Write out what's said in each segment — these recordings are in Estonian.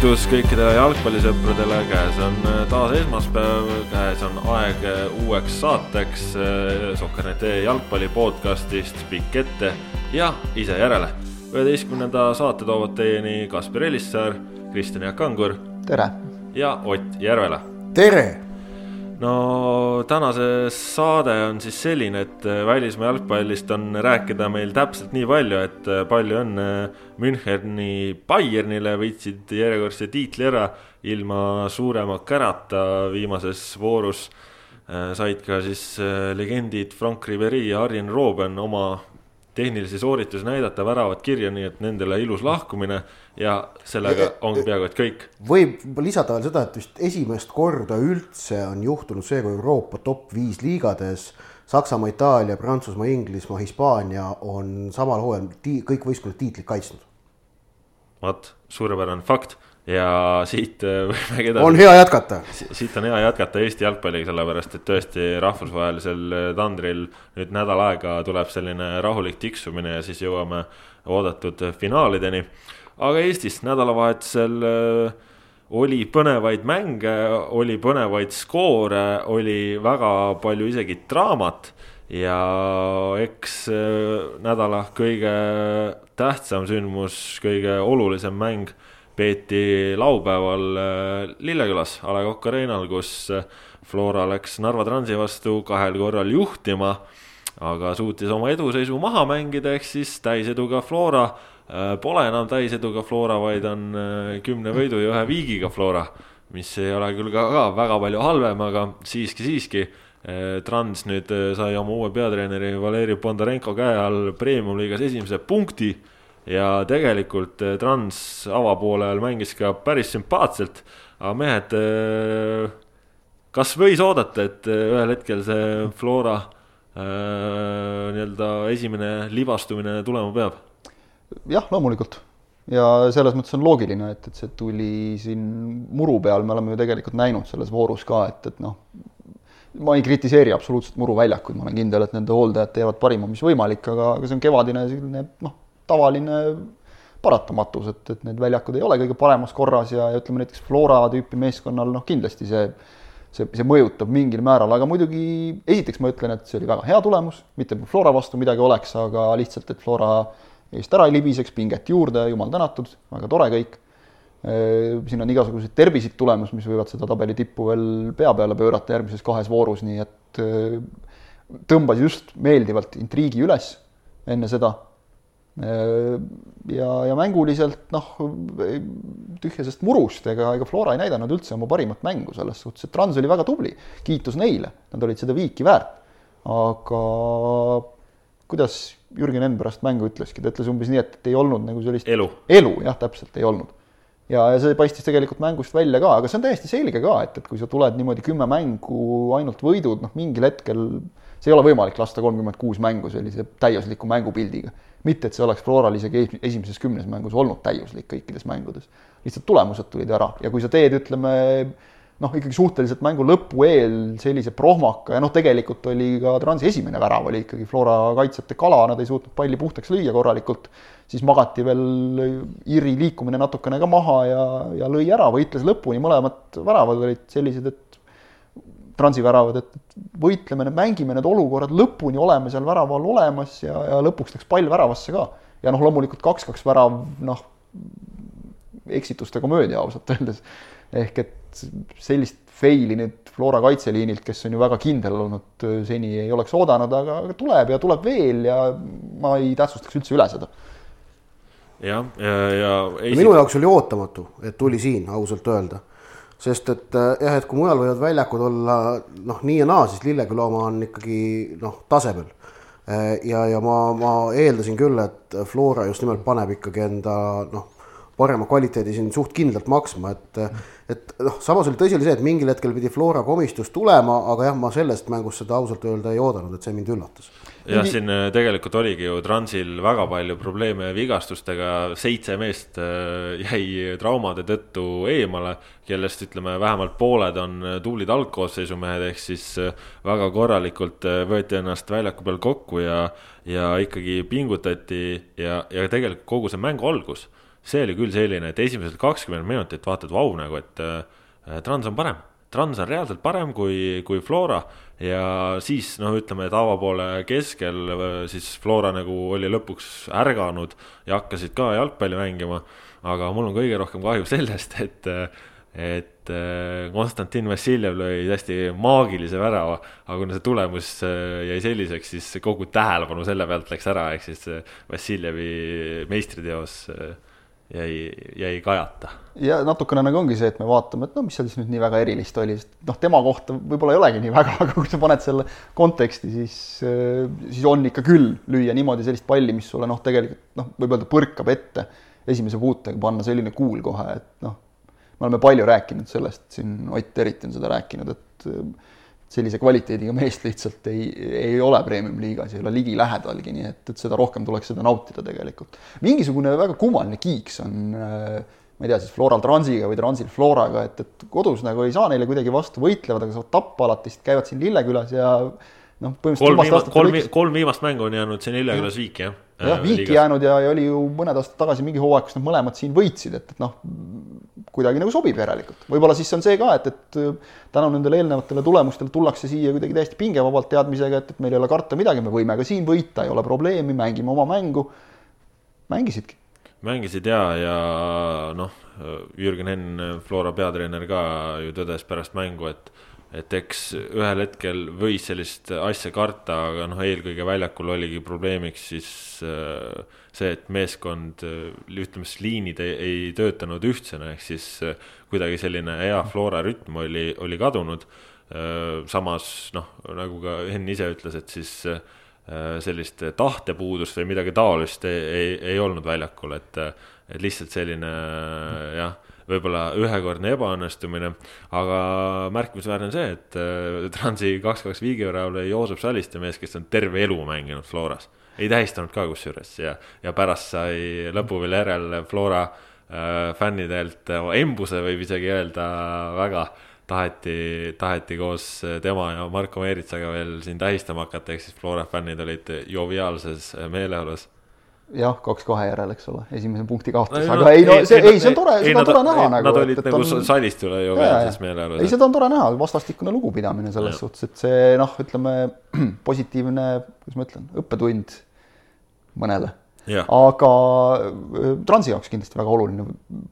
tervitus kõikidele jalgpallisõpradele, käes on äh, taas esmaspäev, käes on aeg äh, uueks saateks äh, Sokkernete jalgpalli podcastist Pikk ette ja ise järele. üheteistkümnenda saate toovad teieni Kaspar Elissaar, Kristjan Jaak Kangur. tere! ja Ott Järvela. tere! No tänase saade on siis selline, et äh, välismaa jalgpallist on rääkida meil täpselt nii palju, et äh, palju õnne Müncheni Bayernile, võitsid järjekordse tiitli ära ilma suurema kärata viimases voorus. Äh, said ka siis legendid Frank Ribéry ja Arjen Robben oma tehnilisi sooritusi näidata, väravad kirja, nii et nendele ilus lahkumine ja sellega ongi peaaegu et kõik. võib lisada veel seda, et vist esimest korda üldse on juhtunud see, kui Euroopa top viis liigades Saksamaa, Itaalia, Prantsusmaa, Inglismaa, Hispaania on samal hooajal kõik võistkonnad tiitlit kaitsnud. vot, suurepärane fakt ja siit äh, võimegi edasi. on hea jätkata. siit on hea jätkata Eesti jalgpalliga, sellepärast et tõesti rahvusvahelisel äh, tandril nüüd nädal aega tuleb selline rahulik tiksumine ja siis jõuame oodatud finaalideni. aga Eestis nädalavahetusel äh, oli põnevaid mänge, oli põnevaid skoore, oli väga palju isegi draamat ja eks nädala kõige tähtsam sündmus, kõige olulisem mäng peeti laupäeval äh, Lillekülas A Le Coq Arena'l, kus äh, Flora läks Narva Transi vastu kahel korral juhtima, aga suutis oma eduseisu maha mängida, ehk siis täiseduga Flora äh, pole enam täiseduga Flora, vaid on kümne võidu ja ühe viigiga Flora, mis ei ole küll ka, ka väga palju halvem, aga siiski, siiski Trans nüüd sai oma uue peatreeneri Valeri Bondarenko käe all premium-liigas esimese punkti ja tegelikult eh, Trans avapoolel mängis ka päris sümpaatselt, aga mehed, eh, kas võis oodata, et eh, ühel hetkel see Flora nii-öelda esimene libastumine tulema peab? jah, loomulikult. Ja selles mõttes on loogiline, et, et see tuli siin muru peal, me oleme ju tegelikult näinud selles voorus ka, et, et noh, ma ei kritiseeri absoluutselt muru väljakuid, ma olen kindel, et nende hooldajad teevad parima, mis võimalik, aga, aga see on kevadine selline noh, tavaline paratamatus, et, et need väljakud ei ole kõige paremas korras ja, ja ütleme näiteks Flora tüüpi meeskonnal noh, kindlasti see, see, see mõjutab mingil määral, aga muidugi esiteks ma ütlen, et see oli väga hea tulemus, mitte Flora vastu midagi oleks, aga lihtsalt, et Flora eest ära ei libiseks, pinget juurde, jumal tänatud, väga tore kõik. siin on igasuguseid terviseid tulemas, mis võivad seda tabeli tippu veel pea peale pöörata järgmises kahes voorus, nii et tõmbas just meeldivalt intriigi üles enne seda ja, ja mänguliselt noh, tühjasest murust, ega, ega Flora ei näidanud üldse oma parimat mängu selles suhtes, et Trans oli väga tubli, kiitus neile, nad olid seda viiki väärt. aga kuidas Jürgen Enn pärast mängu ütleski, ta ütles umbes nii, et ei olnud nagu sellist elu, elu jah, täpselt ei olnud. ja, ja see paistis tegelikult mängust välja ka, aga see on täiesti selge ka, et, et kui sa tuled niimoodi kümme mängu ainult võidud, noh, mingil hetkel see ei ole võimalik lasta kolmkümmend kuus mängu sellise täiusliku mängupildiga mitte, et see oleks Floral isegi esimeses kümnes mängus olnud täiuslik kõikides mängudes. lihtsalt tulemused tulid ära ja kui sa teed, ütleme noh, ikkagi suhteliselt mängu lõpu eel sellise prohmaka ja noh, tegelikult oli ka Transi esimene värav oli ikkagi Flora kaitsjate kala, nad ei suutnud palli puhtaks lüüa korralikult, siis magati veel Iri liikumine natukene ka maha ja, ja lõi ära, võitles lõpuni, mõlemad väravad olid sellised, et Transi väravad, et võitleme, mängime need olukorrad lõpuni, oleme seal väraval olemas ja, ja lõpuks läks pall väravasse ka. ja noh, loomulikult kaks-kaks värav, noh, eksituste komöödia ausalt öeldes. ehk et sellist faili nüüd Flora kaitseliinilt, kes on ju väga kindel olnud, seni ei oleks oodanud, aga tuleb ja tuleb veel ja ma ei tähtsustaks üldse üle seda jah, ja, ja, ja esi... minu jaoks oli ootamatu, et tuli siin ausalt öelda sest et äh, jah, et kui mujal võivad väljakud olla noh, nii ja naa, siis Lilleküla oma on ikkagi noh, tasemel. Äh, ja, ja ma, ma eeldasin küll, et Flora just nimelt paneb ikkagi enda noh, parema kvaliteedi siin suht kindlalt maksma, et et noh, samas oli tõsi oli see, et mingil hetkel pidi Flora komistus tulema, aga jah, ma sellest mängust seda ausalt öelda ei oodanud, et see mind üllatas. jah, siin äh, tegelikult oligi ju Transil väga palju probleeme vigastustega, seitse meest äh, jäi traumade tõttu eemale, kellest ütleme, vähemalt pooled on äh, tublid algkoosseisu mehed, ehk siis väga korralikult võeti ennast väljaku peal kokku ja, ja ikkagi pingutati ja, ja tegelikult kogu see mängu algus see oli küll selline, et esimesed kakskümmend minutit vaatad, vau, nagu, et äh, Trans on parem. Trans on reaalselt parem kui, kui Flora ja siis noh, ütleme, et avapoole keskel siis Flora nagu oli lõpuks ärganud ja hakkasid ka jalgpalli mängima. aga mul on kõige rohkem kahju sellest, et, et äh, Konstantin Vassiljev lõi hästi maagilise värava, aga kuna see tulemus äh, jäi selliseks, siis kogu tähelepanu selle pealt läks ära, ehk siis Vassiljevi meistriteos jäi, jäi kajata. ja natukene nagu ongi see, et me vaatame, et no mis seal siis nüüd nii väga erilist oli, sest noh, tema kohta võib-olla ei olegi nii väga, aga kui sa paned selle konteksti, siis, siis on ikka küll lüüa niimoodi sellist palli, mis sulle noh, tegelikult noh, võib öelda põrkab ette esimese puutega, panna selline kuul kohe, et noh, me oleme palju rääkinud sellest, siin Ott eriti on seda rääkinud, et sellise kvaliteediga meest lihtsalt ei, ei ole premium-liigas, ei ole ligilähedalgi, nii et, et seda rohkem tuleks seda nautida tegelikult. mingisugune väga kummaline kiiks on äh, ma ei tea, siis Floral Transiga või Transil Floraga, et, et kodus nagu ei saa neile kuidagi vastu, võitlevad, aga saavad tappa alati, sest käivad siin Lillekülas ja noh, põhimõtteliselt kolm, viima, kolm, kolm viimast mängu on jäänud siin Lillekülas viiki, jah? Jah, viiki jäänud ja, ja oli ju mõned aastad tagasi mingi hooaeg, kus nad mõlemad siin võitsid, et, et noh, kuidagi nagu sobib järelikult. võib-olla siis on see ka, et, et äh, tänu nendele eelnevatele tulemustele tullakse siia kuidagi täiesti pingevabalt teadmisega, et, et meil ei ole karta midagi, me võime ka siin võita, ei ole probleemi, mängime oma mängu. mängisidki. mängisid ja, ja noh, Jürgen Henn, Flora peatreener ka ju tõdes pärast mängu, et et eks ühel hetkel võis sellist asja karta, aga noh, eelkõige väljakul oligi probleemiks siis äh, see, et meeskond, ütleme siis liinid ei, ei töötanud ühtsena, ehk siis äh, kuidagi selline hea Flora rütm oli, oli kadunud. Äh, samas noh, nagu ka Henn ise ütles, et siis äh, sellist tahtepuudust või midagi taolist ei, ei, ei olnud väljakul, et, et lihtsalt selline jah, võib-olla ühekordne ebaõnnestumine, aga märkimisväärne on see, et Transi kaks-kaks viigivärava lõi Joosep Saliste mees, kes on terve elu mänginud Floras. Ei tähistanud ka kusjuures ja, ja pärast sai lõpu veel järel Flora äh, fännidelt äh, embuse võib isegi öelda väga taheti, taheti koos tema ja Marko Meeritsaga veel siin tähistama hakata, ehk siis Flora fännid olid joviaalses meeleolus jah, kaks kahe järel, eks ole, esimese punkti kaotas no,, aga ei, no see, ei, see on tore, seda on tore näha nagu. Nad olid nagu on... salist üle ju veel siis meeleolus. ei, seda on tore näha, vastastikune lugupidamine selles suhtes, et see noh, ütleme positiivne, kuidas ma ütlen, õppetund mõnele. aga äh, Transi jaoks kindlasti väga oluline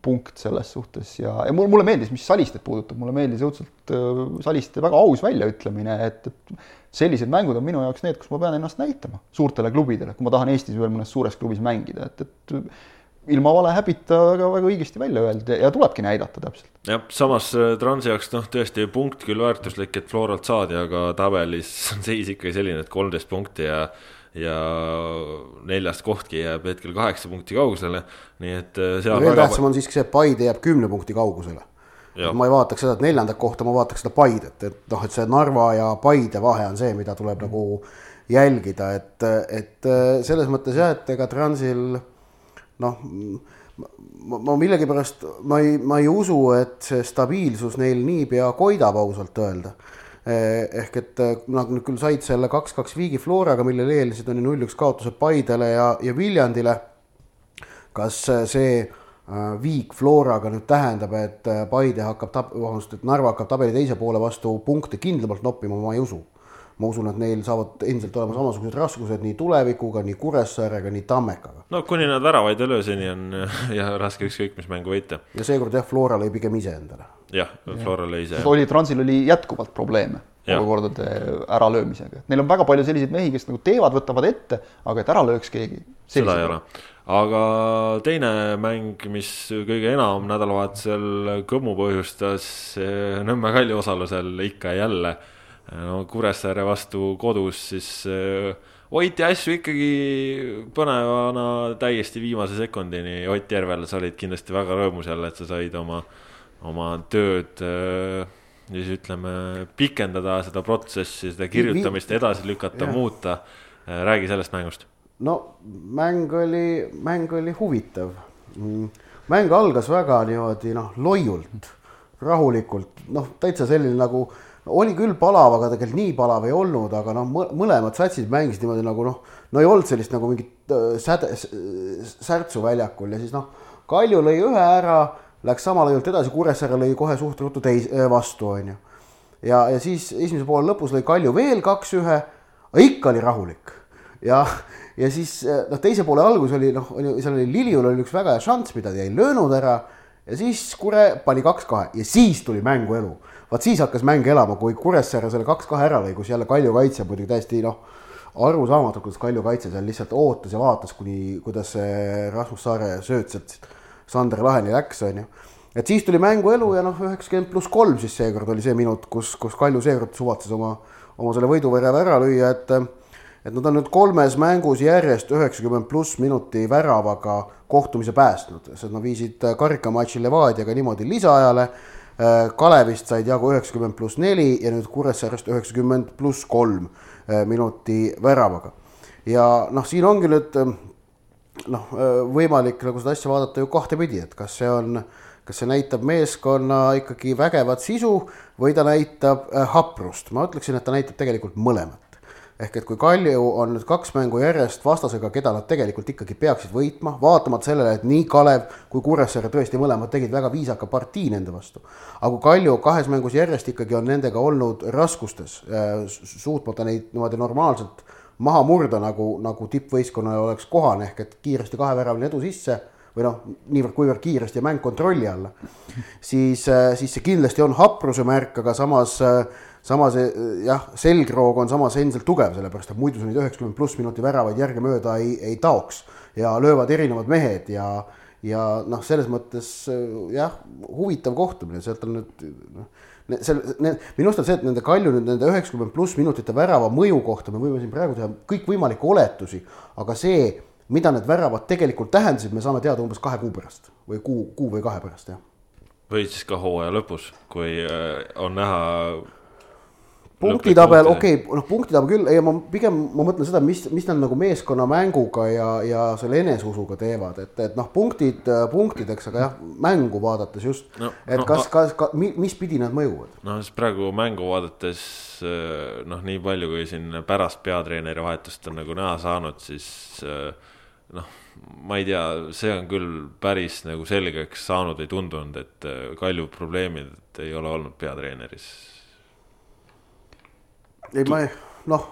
punkt selles suhtes ja, ja mulle, mulle meeldis, mis Salistet puudutab, mulle meeldis õudselt äh, Saliste väga aus väljaütlemine, et, et sellised mängud on minu jaoks need, kus ma pean ennast näitama suurtele klubidele, kui ma tahan Eestis veel mõnes suures klubis mängida, et, et ilma vale häbita väga, väga õigesti välja öelda ja tulebki näidata täpselt. jah, samas äh, Transi jaoks noh, tõesti punkt küll väärtuslik, et Floralt saadi, aga tabelis on seis ikkagi selline, et kolmteist punkti ja ja neljas kohtki jääb hetkel kaheksa punkti kaugusele, nii et äh, seal veel tähtsam on siiski see, et Paide jääb kümne punkti kaugusele. Ma ei vaataks seda, neljandat kohta, ma vaataks seda Paidet, et noh, et see Narva ja Paide vahe on see, mida tuleb nagu jälgida, et, et äh, selles mõttes jah, et ega Transil noh, ma, ma millegipärast, ma ei, ma ei usu, et see stabiilsus neil niipea koidab, ausalt öelda. Eh, ehk et eh, nad nüüd küll said selle kaks-kaks viigi Floraga, millele eelnesid on ju null-üks kaotused Paidele ja, ja Viljandile. kas eh, see viik Floraga nüüd tähendab, et Paide hakkab tab-, vabandust, et Narva hakkab tabeli teise poole vastu punkte kindlamalt noppima, ma ei usu. ma usun, et neil saavad endiselt olema samasugused raskused nii tulevikuga, nii Kuressaarega, nii Tammekaga. no kuni nad väravaid ei löö, seni on ja raske ükskõik mis mängu võita. ja seekord jah, Flora lõi pigem ise endale jah, Flora lõi ise. oli, Transil oli jätkuvalt probleeme olukordade äralöömisega, et neil on väga palju selliseid mehi, kes nagu teevad, võtavad ette, aga et ära lööks keegi. seda ei ole, aga teine mäng, mis kõige enam nädalavahetusel kõmu põhjustas Nõmme Kalju osalusel ikka ja jälle, no Kuressaare vastu kodus, siis hoiti asju ikkagi põnevana täiesti viimase sekundini. Ott Järvel, sa olid kindlasti väga rõõmus jälle, et sa said oma oma tööd äh, siis ütleme, pikendada seda protsessi, seda kirjutamist edasi lükata, muuta. Räägi sellest mängust. No mäng oli, mäng oli huvitav. Mm, mäng algas väga niimoodi noh, loiult, rahulikult, noh, täitsa selline nagu oli küll palav, aga tegelikult nii palav ei olnud, aga noh, mõlemad satsid mängisid niimoodi nagu noh, no ei olnud sellist nagu mingit äh, säde, särtsu väljakul ja siis noh Kalju lõi ühe ära, läks sama lõiult edasi, Kuressaare lõi kohe suht ruttu teis-, vastu, on ju. ja, ja siis esimese poole lõpus lõi Kalju veel kaks-ühe, ikka oli rahulik. ja, ja siis noh, teise poole algus oli noh, oli seal oli Liliul oli üks väga hea šanss, mida ta ei löönud ära ja siis Kure pani kaks-kahe ja siis tuli mängu elu. vaat siis hakkas mäng elama, kui Kuressaare selle kaks-kahe ära lõi, kus jälle Kalju kaitse muidugi täiesti noh, arusaamatu, kuidas Kalju kaitse seal lihtsalt ootas ja vaatas, kuni, kuidas see Rasmus Saare sööt sealt Sander Laheni läks, on ju. et siis tuli mängu elu ja noh, üheksakümmend pluss kolm siis seekord oli see minut, kus, kus Kalju seekord suvatses oma, oma selle võiduvärava ära lüüa, et et nad on nüüd kolmes mängus järjest üheksakümmend pluss minuti väravaga kohtumise päästnud, sest nad viisid karikamatši Levadiaga niimoodi lisaajale. Kalevist said jagu üheksakümmend pluss neli ja nüüd Kuressaarest üheksakümmend pluss kolm minuti väravaga. ja noh, siin ongi nüüd noh, võimalik nagu seda asja vaadata ju kahtepidi, et kas see on, kas see näitab meeskonna ikkagi vägevat sisu või ta näitab haprust, ma ütleksin, et ta näitab tegelikult mõlemat ehk et kui Kalju on nüüd kaks mängu järjest vastasega, keda nad tegelikult ikkagi peaksid võitma, vaatamata sellele, et nii Kalev kui Kuressaare tõesti mõlemad tegid väga viisaka partii nende vastu. aga kui Kalju kahes mängus järjest ikkagi on nendega olnud raskustes, suutmata neid niimoodi normaalselt maha murda, nagu, nagu tippvõistkonnale oleks kohane, ehk et kiiresti kaheväraline edu sisse või noh, niivõrd-kuivõrd kiiresti mäng kontrolli alla, siis, siis see kindlasti on hapruse märk, aga samas äh, samas eh, jah, selgroog on samas endiselt tugev, sellepärast et muidu sa neid üheksakümmend pluss minuti väravaid järgemööda ei, ei taoks ja löövad erinevad mehed ja, ja noh, selles mõttes eh, jah, huvitav kohtumine, sealt on nüüd noh, seal, minu arust on see, et nende Kalju nüüd nende üheksakümmend pluss minutite värava mõju kohta me võime siin praegu teha kõikvõimalikke oletusi, aga see, mida need väravad tegelikult tähendasid, me saame teada umbes kahe kuu pärast või kuu, kuu või kahe pärast, jah. või siis ka hooaja lõpus, kui eh, on näha punktitabel, okei okay,, noh, punktitabel küll, ei ma pigem ma mõtlen seda, mis, mis nad nagu meeskonna mänguga ja, ja selle eneseusuga teevad, et, et noh, punktid punktideks, aga jah, mängu vaadates just no,, et no, kas, kas ka,, mis pidi nad mõjuvad? no siis praegu mängu vaadates noh, nii palju, kui siin pärast peatreeneri vahetust on nagu näha saanud, siis noh, ma ei tea, see on küll päris nagu selgeks saanud või tundunud, et Kalju probleemid ei ole olnud peatreeneris ei, ma ei, noh,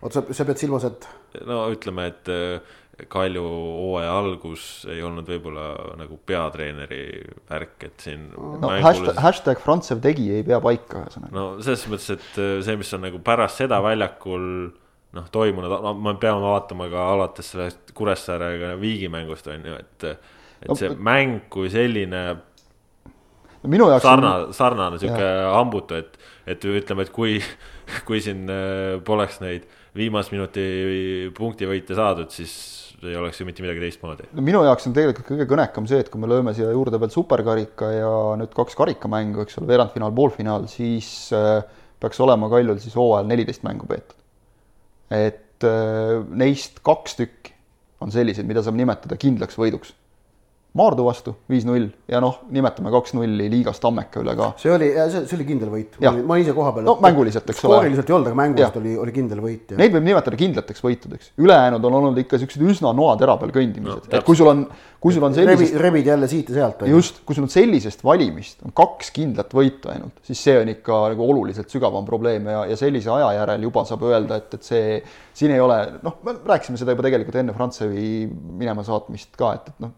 oota, sa, sa pead silmas, et. no ütleme, et äh, Kalju hooaja algus ei olnud võib-olla nagu peatreeneri värk, et siin. no hashtag, hashtag Frantsev tegi ei pea paika, ühesõnaga. no selles mõttes, et äh, see, mis on nagu pärast seda väljakul noh, toimunud, no me peame vaatama ka alates sellest Kuressaarega Viigi mängust on ju, et. et no, see mäng kui selline minu jaoks sarnane, sarnane sihuke hambutu, et, et ütleme, et kui, kui siin äh, poleks neid viimase minuti punktivõite saadud, siis ei oleks ju mitte midagi teistmoodi. no minu jaoks on tegelikult kõige kõnekam see, et kui me lööme siia juurde veel superkarika ja nüüd kaks karikamängu, eks ole, veerandfinaal, poolfinaal, siis äh, peaks olema Kaljul siis hooajal neliteist mängu peetud. et äh, neist kaks tükki on sellised, mida saab nimetada kindlaks võiduks Maardu vastu viis-null ja noh, nimetame kaks-nulli liigas Tammeka üle ka. see oli, see, see oli kindel võit, ma olin ise koha peal. no mänguliselt, eks ole. skooriliselt ei olnud, aga mänguliselt oli, oli kindel võit. Neid võib nimetada kindlateks võitudeks, ülejäänud on olnud ikka siuksed üsna noatera peal kõndimised no,, et kui sul on, kui sul on sellisest. rebid jälle siit ja sealt. just, kui sul on sellisest valimist on kaks kindlat võitu ainult, siis see on ikka nagu oluliselt sügavam probleem ja, ja sellise aja järel juba saab öelda, et, et see siin ei ole, noh, me rääkisime seda juba tegelikult enne Frantsevi minema saatmist ka, et, et noh,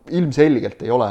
ilmselgelt ei ole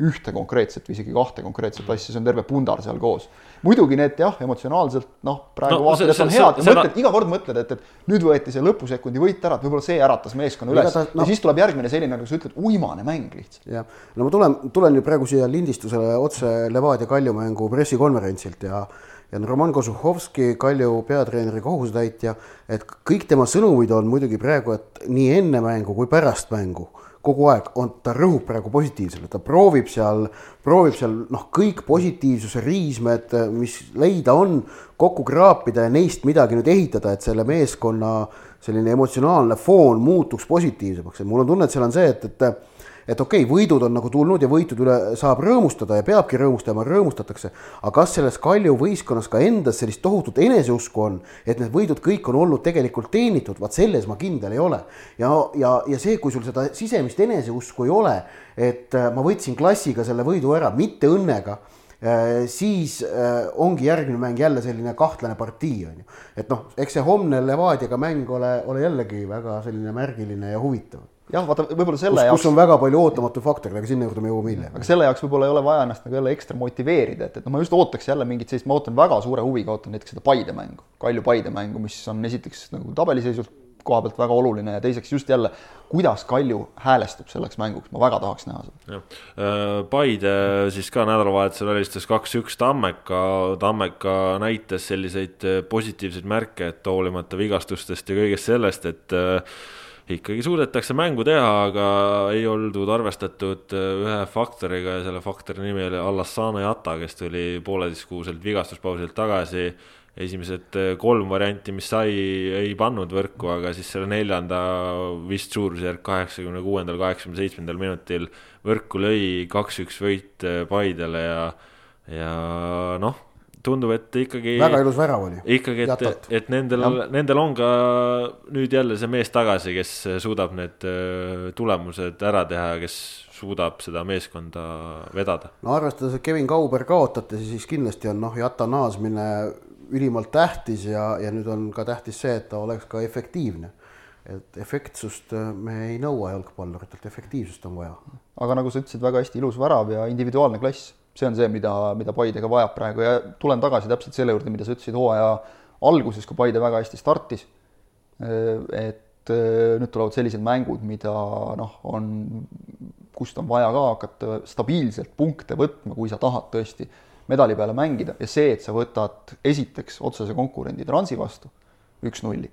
ühte konkreetset või isegi kahte konkreetset asja, see on terve pundar seal koos. muidugi need jah, emotsionaalselt noh, praegu no, vaatad, et on head ja mõtled, iga kord mõtled, et, et nüüd võeti see lõpusekundi võit ära, et võib-olla see äratas meeskonna üles ta, no, ja siis tuleb järgmine selline, nagu sa ütled, uimane mäng lihtsalt. jah, no ma tulen, tulen ju praegu siia lindistusele otse Levadia Kalju mängu pressikonverentsilt ja ja Roman Kozuhovski, Kalju peatreeneri kohusetäitja, et kõik tema sõnumid on muidugi praegu, et nii enne mängu kui pärast mängu kogu aeg on, ta rõhub praegu positiivsele, ta proovib seal, proovib seal noh, kõik positiivsuse riismed, mis leida on, kokku kraapida ja neist midagi nüüd ehitada, et selle meeskonna selline emotsionaalne foon muutuks positiivsemaks. Ja mul on tunne, et seal on see, et, et et okei okay,, võidud on nagu tulnud ja võitude üle saab rõõmustada ja peabki rõõmustama, rõõmustatakse. aga kas selles Kalju võistkonnas ka endas sellist tohutut eneseusku on, et need võidud kõik on olnud tegelikult teenitud, vaat selles ma kindel ei ole. ja, ja, ja see, kui sul seda sisemist eneseusku ei ole, et äh, ma võtsin klassiga selle võidu ära, mitte õnnega Äh, siis äh, ongi järgmine mäng jälle selline kahtlane partii, on ju. et noh, eks see homne Levadiaga mäng ole, ole jällegi väga selline märgiline ja huvitav. Jah, vaata võib-olla selle kus, jaoks. kus on väga palju ootamatuid faktoreid, aga sinna juurde me jõuame hiljem. aga selle jaoks võib-olla ei ole vaja ennast nagu jälle ekstra motiveerida, et, et noh, ma just ootaks jälle mingit sellist, ma ootan väga suure huviga, ootan näiteks seda Paide mängu, Kalju-Paide mängu, mis on esiteks nagu tabeliseisult koha pealt väga oluline ja teiseks just jälle, kuidas Kalju häälestub selleks mänguks, ma väga tahaks näha seda. Äh, Paide siis ka nädalavahetusel alistas kaks-üks Tammeka, Tammeka näitas selliseid positiivseid märke, et hoolimata vigastustest ja kõigest sellest, et äh, ikkagi suudetakse mängu teha, aga ei oldud arvestatud ühe faktoriga ja selle faktori nimi oli Alassane Jata, kes tuli pooleteistkuuselt vigastuspausilt tagasi. esimesed äh, kolm varianti, mis sai, ei pannud võrku, aga siis selle neljanda vist suurusjärk kaheksakümne kuuendal, kaheksakümne seitsmendal minutil võrku lõi kaks-üks võit äh, Paidele ja, ja noh, tundub, et ikkagi. väga ilus värav oli. ikkagi, et, et nendel, nendel on ka nüüd jälle see mees tagasi, kes suudab need äh, tulemused ära teha, kes suudab seda meeskonda vedada. no arvestades, et Kevin Kauber kaotati, siis kindlasti on noh, Jata naasmine ülimalt tähtis ja, ja nüüd on ka tähtis see, et ta oleks ka efektiivne. et efektsust äh, me ei nõua jalgpalluritelt, efektiivsust on vaja. aga nagu sa ütlesid, väga hästi ilus värav ja individuaalne klass, see on see, mida, mida Paide ka vajab praegu ja tulen tagasi täpselt selle juurde, mida sa ütlesid hooaja alguses, kui Paide väga hästi startis. Et äh, nüüd tulevad sellised mängud, mida noh, on, kust on vaja ka hakata stabiilselt punkte võtma, kui sa tahad tõesti medali peale mängida ja see, et sa võtad esiteks otsese konkurendi Transi vastu üks-nulli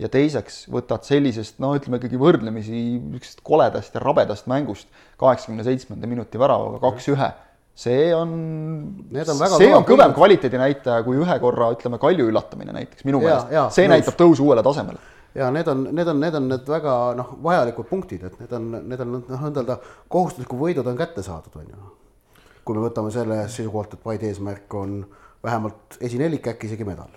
ja teiseks võtad sellisest, no ütleme ikkagi võrdlemisi niisugusest koledast ja rabedast mängust kaheksakümne seitsmenda minuti väravaga kaks-ühe, see on, on see on kõvem kvaliteedinäitaja kui ühe korra, ütleme, Kalju üllatamine näiteks minu meelest. see nõus. näitab tõusu uuele tasemele ja need on, need on, need on need väga noh, vajalikud punktid, et need on, need on noh, ütelda kohustuslikud võidud on kätte saadud, on ju kui me võtame selle seisukohalt, et Paide eesmärk on vähemalt esinelik, äkki isegi medal.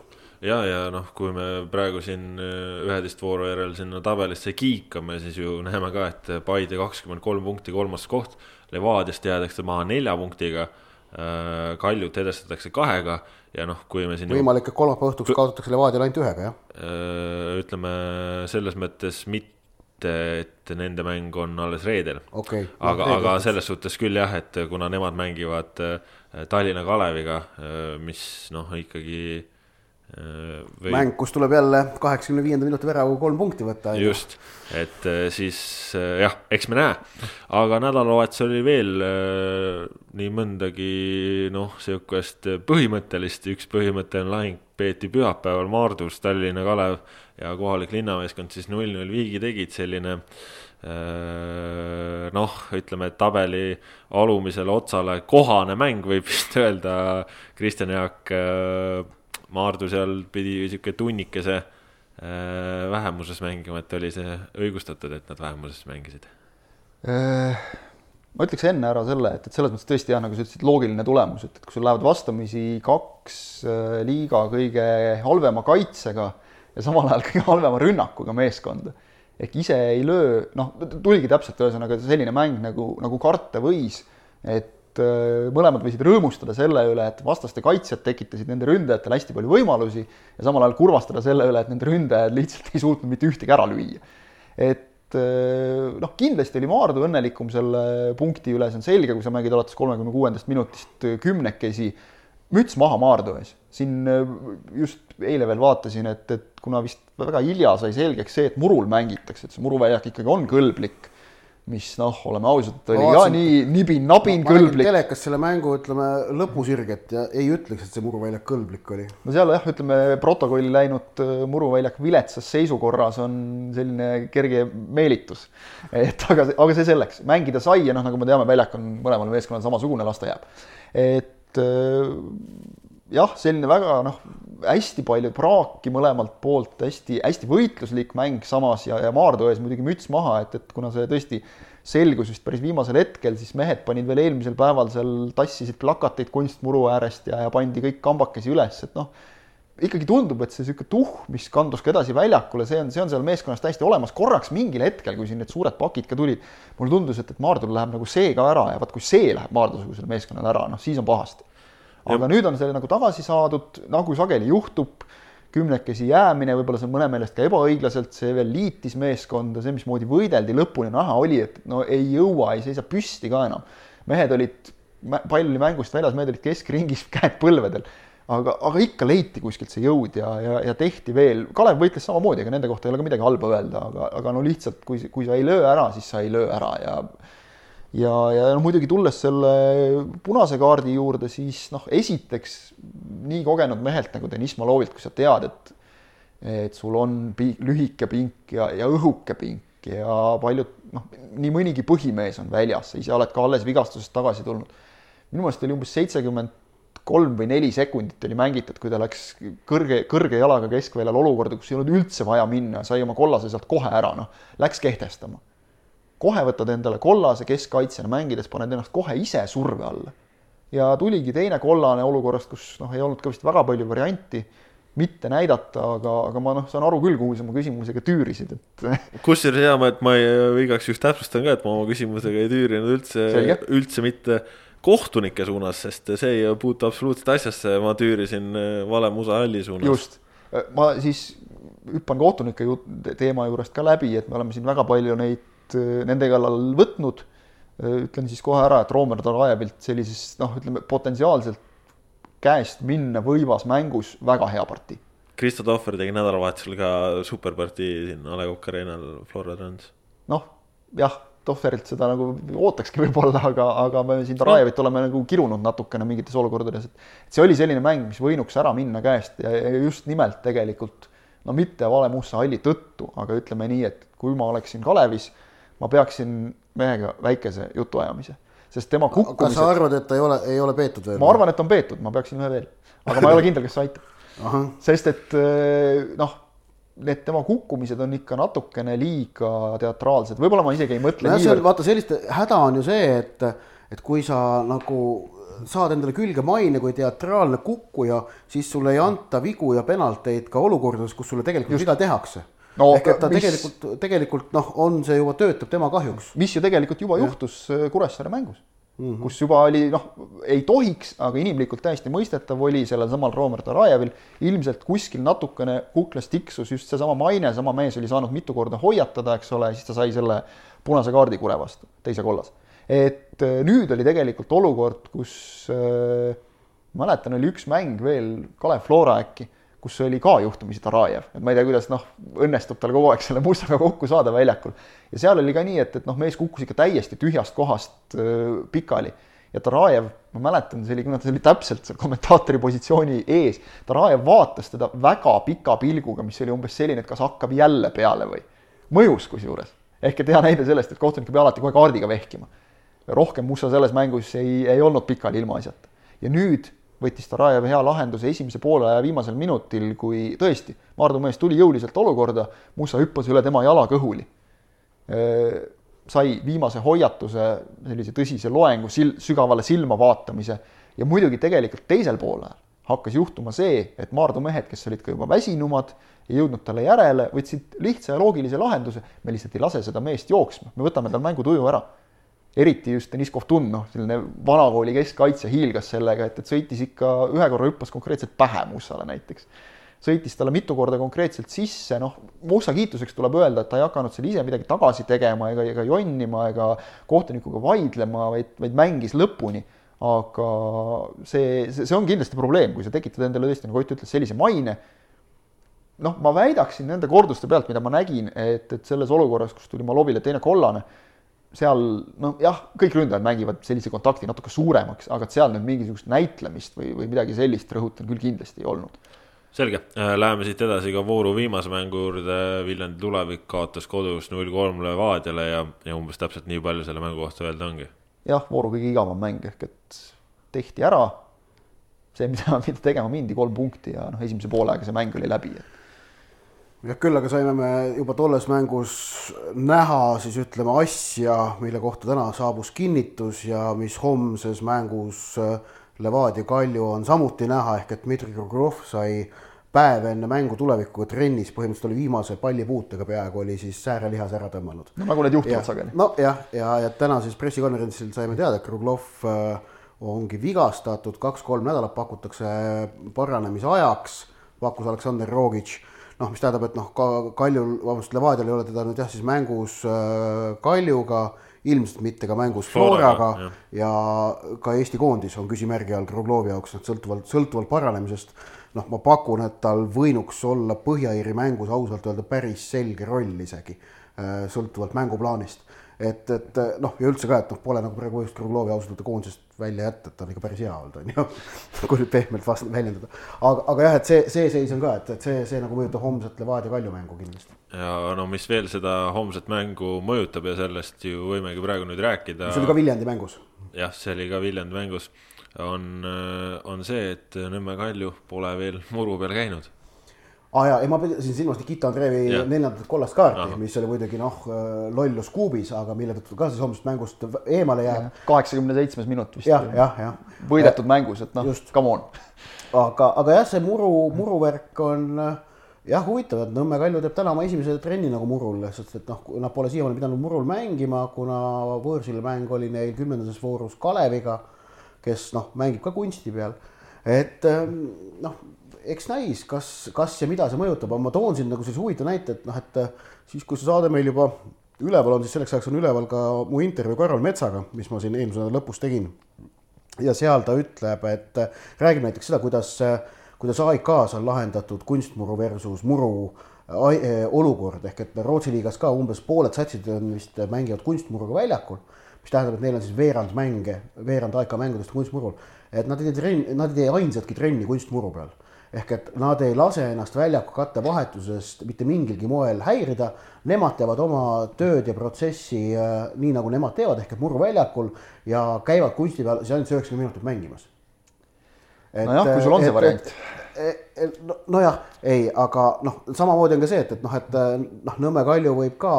Ja, ja noh, kui me praegu siin äh, üheteist vooru järel sinna tabelisse kiikame, siis ju näeme ka, et Paide kakskümmend kolm punkti, kolmas koht. Levadiast jäädakse maha nelja punktiga. Äh, Kaljut edestatakse kahega ja noh, kui me siin. võimalik, et kolmapäeva õhtuks kaotatakse Levadiale ainult ühega, jah? Äh, ütleme selles mõttes mitte et nende mäng on alles reedel okay.. aga aga selles suhtes küll jah, et kuna nemad mängivad Tallinna Kaleviga, mis noh, ikkagi või... mäng, kus tuleb jälle kaheksakümne viienda minuti väravaga kolm punkti võtta. just, et siis jah, eks me näe, aga nädalavahetusel oli veel nii mõndagi noh, sihukest põhimõttelist, üks põhimõtteline lahing peeti pühapäeval Maardus, Tallinna Kalev ja kohalik linnameeskond siis null-null viigi tegid, selline äh, noh, ütleme, et tabeli alumisele otsale kohane mäng, võib vist öelda. Kristjan Jaak äh, Maardu seal pidi sihuke tunnikese äh, vähemuses mängima, et oli see õigustatud, et nad vähemuses mängisid? ma ütleks enne ära selle, et, et selles mõttes tõesti jah, nagu sa ütlesid, loogiline tulemus, et, et kui sul lähevad vastamisi kaks liiga kõige halvema kaitsega ja samal ajal kõige halvema rünnakuga meeskonda. ehk ise ei löö, noh, tuligi täpselt ühesõnaga selline mäng nagu, nagu karta võis, et äh, mõlemad võisid rõõmustada selle üle, et vastaste kaitsjad tekitasid nende ründajatele hästi palju võimalusi ja samal ajal kurvastada selle üle, et nende ründajad lihtsalt ei suutnud mitte ühtegi ära lüüa. et äh, noh, kindlasti oli Maardu õnnelikum selle punkti üle, see on selge, kui sa mängid alates kolmekümne kuuendast minutist kümnekesi, müts maha Maardu ees. siin äh, just eile veel vaatasin, et, et kuna vist väga hilja sai selgeks see, et murul mängitakse, et see muruväljak ikkagi on kõlblik, mis noh, oleme ausad, oli ka nii nibin-nabin kõlblik. telekas selle mängu, ütleme, lõpusirget ja ei ütleks, et see muruväljak kõlblik oli. no seal jah, ütleme protokolli läinud äh, muruväljak viletsas seisukorras on selline kerge meelitus. et aga, aga see selleks, mängida sai ja noh, nagu me teame, väljak on mõlemal meeskonnal samasugune, las ta jääb. et äh, jah, selline väga noh, hästi palju praaki mõlemalt poolt, hästi-hästi võitluslik mäng samas ja, ja Maardu ees muidugi müts maha, et, et kuna see tõesti selgus vist päris viimasel hetkel, siis mehed panid veel eelmisel päeval seal, tassisid plakateid kunstmuru äärest ja, ja pandi kõik kambakesi üles, et noh, ikkagi tundub, et see niisugune tuhm, mis kandus ka edasi väljakule, see on, see on seal meeskonnas täiesti olemas. korraks mingil hetkel, kui siin need suured pakid ka tulid, mulle tundus, et, et Maardul läheb nagu see ka ära ja vaat kui see läheb Maardu-sugusele meeskonnale ära, noh siis on pahasti. Aga ja. nüüd on see nagu tagasi saadud, nagu sageli juhtub kümnekesi jäämine, võib-olla see on mõne meelest ka ebaõiglaselt, see veel liitis meeskonda, see, mismoodi võideldi lõpuni näha oli, et no ei jõua, ei seisa püsti ka enam. mehed olid, pall oli mängust väljas, mehed olid keskringis, käed põlvedel. aga, aga ikka leiti kuskilt see jõud ja, ja, ja tehti veel, Kalev võitles samamoodi, ega nende kohta ei ole ka midagi halba öelda, aga, aga no lihtsalt, kui, kui sa ei löö ära, siis sa ei löö ära ja ja, ja noh, muidugi tulles selle punase kaardi juurde, siis noh, esiteks nii kogenud mehelt nagu Deniss Malovilt, kui sa tead, et et sul on pi-, lühike pink ja, ja õhuke pink ja paljud noh, nii mõnigi põhimees on väljas, sa ise oled ka alles vigastusest tagasi tulnud. minu meelest oli umbes seitsekümmend kolm või neli sekundit oli mängitud, kui ta läks kõrge, kõrge jalaga keskväljal olukorda, kus ei olnud üldse vaja minna, sai oma kollase sealt kohe ära, noh, läks kehtestama kohe võtad endale kollase keskkaitsjana mängides, paned ennast kohe ise surve alla. ja tuligi teine kollane olukorrast, kus noh, ei olnud ka vist väga palju varianti mitte näidata, aga, aga ma noh, saan aru küll, kuhu sa oma küsimusega tüürisid, et. kusjuures hea, ma, et ma igaks juhuks täpsustan ka, et ma oma küsimusega ei tüürinud üldse, üldse mitte kohtunike suunas, sest see ei puutu absoluutselt asjasse, ma tüürisin vale musahalli suunas. just, ma siis hüppan kohtunike teema juurest ka läbi, et me oleme siin väga palju neid Äh, nende kallal võtnud. Äh, ütlen siis kohe ära, et Roomer Tarajevilt sellises noh, ütleme potentsiaalselt käest minna võivas mängus väga hea partii. Kristo Tohver tegi nädalavahetusel ka superpartii siin A Le Coq Arena'l Flora Trans. noh, jah, Tohverilt seda nagu ootakski võib-olla, aga, aga me siin Tarajevit oleme nagu kirunud natukene mingites olukordades, et see oli selline mäng, mis võinuks ära minna käest ja, ja just nimelt tegelikult no mitte Vale Musta halli tõttu, aga ütleme nii, et kui ma oleksin Kalevis ma peaksin mehega väikese jutuajamise, sest tema kukkumised. kas sa arvad, et ta ei ole, ei ole peetud veel? ma arvan, et on peetud, ma peaksin ühe veel, aga ma ei ole kindel, kas see aitab. sest et eh, noh, need tema kukkumised on ikka natukene liiga teatraalsed, võib-olla ma isegi ei mõtle no, niivõrd. vaata, sellist häda on ju see, et, et kui sa nagu saad endale külge maine kui teatraalne kukkuja, siis sulle ei anta vigu ja penalteid ka olukordades, kus sulle tegelikult viga tehakse no, ehk et ta mis, tegelikult, tegelikult noh, on see juba töötab tema kahjuks. mis ju tegelikult juba ja. juhtus äh, Kuressaare mängus mm, -hmm. kus juba oli noh, ei tohiks, aga inimlikult täiesti mõistetav oli sellel samal Romer Tarajevil ilmselt kuskil natukene kuklas tiksus just seesama maine, sama mees oli saanud mitu korda hoiatada, eks ole, siis ta sai selle punase kaardi Kure vastu, teise kollase. et äh, nüüd oli tegelikult olukord, kus äh, mäletan, oli üks mäng veel, Kalev Flora äkki kus oli ka juhtumisi Tarajev, et ma ei tea, kuidas noh, õnnestub tal kogu aeg selle Mustaga kokku saada väljakul. ja seal oli ka nii, et, et noh, mees kukkus ikka täiesti tühjast kohast öö, pikali ja Tarajev, ma mäletan, see oli, ta oli täpselt seal kommentaatori positsiooni ees, Tarajev vaatas teda väga pika pilguga, mis oli umbes selline, et kas hakkab jälle peale või. mõjus kusjuures. ehk et hea näide sellest, et kohtunik peab alati kohe kaardiga vehkima. rohkem Musta selles mängus ei, ei olnud pikali ilmaasjata. ja nüüd võttis Tarajev hea lahenduse esimese poole viimasel minutil, kui tõesti, Maardu mees tuli jõuliselt olukorda, Musa hüppas üle tema jala kõhuli. sai viimase hoiatuse, sellise tõsise loengu, sil-, sügavale silma vaatamise ja muidugi tegelikult teisel poolel hakkas juhtuma see, et Maardu mehed, kes olid ka juba väsinumad, ei jõudnud talle järele, võtsid lihtsa ja loogilise lahenduse, me lihtsalt ei lase seda meest jooksma, me võtame tal mängu tuju ära eriti just Deniss Kovtun, noh, selline vanakooli keskkaitsja hiilgas sellega, et, et sõitis ikka ühe korra hüppas konkreetselt pähe Mussale näiteks. sõitis talle mitu korda konkreetselt sisse, noh, Mussa kiituseks tuleb öelda, et ta ei hakanud seal ise midagi tagasi tegema ega, ega jonnima ega kohtunikuga vaidlema, vaid, vaid mängis lõpuni. aga see, see, see on kindlasti probleem, kui sa tekitad endale tõesti, nagu Ott ütles, sellise maine noh, ma väidaksin nende korduste pealt, mida ma nägin, et, et selles olukorras, kus tuli Malovile teine kollane seal noh, jah, kõik ründajad mängivad sellise kontakti natuke suuremaks, aga seal nüüd mingisugust näitlemist või, või midagi sellist, rõhutan, küll kindlasti ei olnud. selge, äh, läheme siit edasi ka vooru viimase mängu juurde, Viljandi tulevik kaotas kodus null kolm Levadiale ja, ja umbes täpselt nii palju selle mängu kohta öelda ongi. jah, vooru kõige igavam mäng ehk et tehti ära see, mida, mida tegema mindi, kolm punkti ja noh, esimese poole aega see mäng oli läbi, et jah, küll aga saime me juba tolles mängus näha siis ütleme asja, mille kohta täna saabus kinnitus ja mis homses mängus äh, Levadia Kalju on samuti näha, ehk et Dmitri Kruglov sai päev enne mängu tulevikuga trennis, põhimõtteliselt oli viimase pallipuutega peaaegu oli siis säärelihas ära tõmmanud. no nagu need juhtuvad sageli. nojah, ja, ja, ja täna siis pressikonverentsil saime teada, et Kruglov äh, ongi vigastatud, kaks-kolm nädalat pakutakse paranemise ajaks, pakkus Aleksandr Rogic noh, mis tähendab, et noh, ka Kaljul, vabandust, Levadial ei ole teda nüüd jah, siis mängus äh, Kaljuga, ilmselt mitte ka mängus Floraga ja. ka Eesti koondis on küsimärgi all Kruglovi jaoks, et sõltuvalt, sõltuvalt paranemisest noh, ma pakun, et tal võinuks olla Põhja-Iiri mängus ausalt öelda päris selge roll isegi, äh, sõltuvalt mänguplaanist et, et noh, ja üldse ka, et noh, pole nagu praegu põhjust Kruglovi ausalt öelda koondisest välja jätta, et ta on ikka päris hea olnud, on ju. kui nüüd pehmelt vast väljendada. aga, aga jah, et see, see seis on ka, et, et see, see nagu mõjutab homset Levadia Kalju mängu kindlasti. ja no mis veel seda homset mängu mõjutab ja sellest ju võimegi praegu nüüd rääkida. see oli ka Viljandi mängus. jah, see oli ka Viljandi mängus. on, on see, et Nõmme Kalju pole veel muru peal käinud aa ah, jaa, ei ma pidasin silmas Nikita Andreevi yeah. neljandat kollast kaarti, mis oli muidugi noh, lollus kuubis, aga mille tõttu ka siis homsest mängust eemale jääb. kaheksakümne seitsmes minut vist. jah, jah, jah. võidetud mängus, et noh, come on. aga, aga jah, see muru, muruvärk on jah, huvitav, et Nõmme Kalju teeb täna oma esimese trenni nagu murul, sest et noh, nad pole siiamaani pidanud murul mängima, kuna võõrsil mäng oli neil kümnendas voorus Kaleviga, kes noh, mängib ka kunsti peal. et noh eks näis, kas, kas ja mida see mõjutab, aga ma toon siin nagu sellise huvitava näite, et noh, et äh, siis, kui see saade meil juba üleval on, siis selleks ajaks on üleval ka mu intervjuu Karol Metsaga, mis ma siin eelmise nädala lõpus tegin. ja seal ta ütleb, et äh, räägib näiteks seda, kuidas, äh, kuidas AIK-s on lahendatud kunstmuru versus muru olukord. Ehk et Rootsi liigas ka umbes pooled satsid on vist mängivad kunstmuruga väljakul, mis tähendab, et neil on siis veerand mänge, veerand AIK mängudest kunstmurul, et nad ei tee trenni, nad ei tee ainsatki trenni kunstmuru peal ehk et nad ei lase ennast väljaku kattevahetusest mitte mingilgi moel häirida. Nemad teevad oma tööd ja protsessi äh, nii, nagu nemad teevad, ehk et muruväljakul ja käivad kunsti peal siis ainult üheksakümmend minutit mängimas. nojah, kui sul on see variant. no, nojah, ei, aga noh, samamoodi on ka see, et, et noh, et noh, Nõmme Kalju võib ka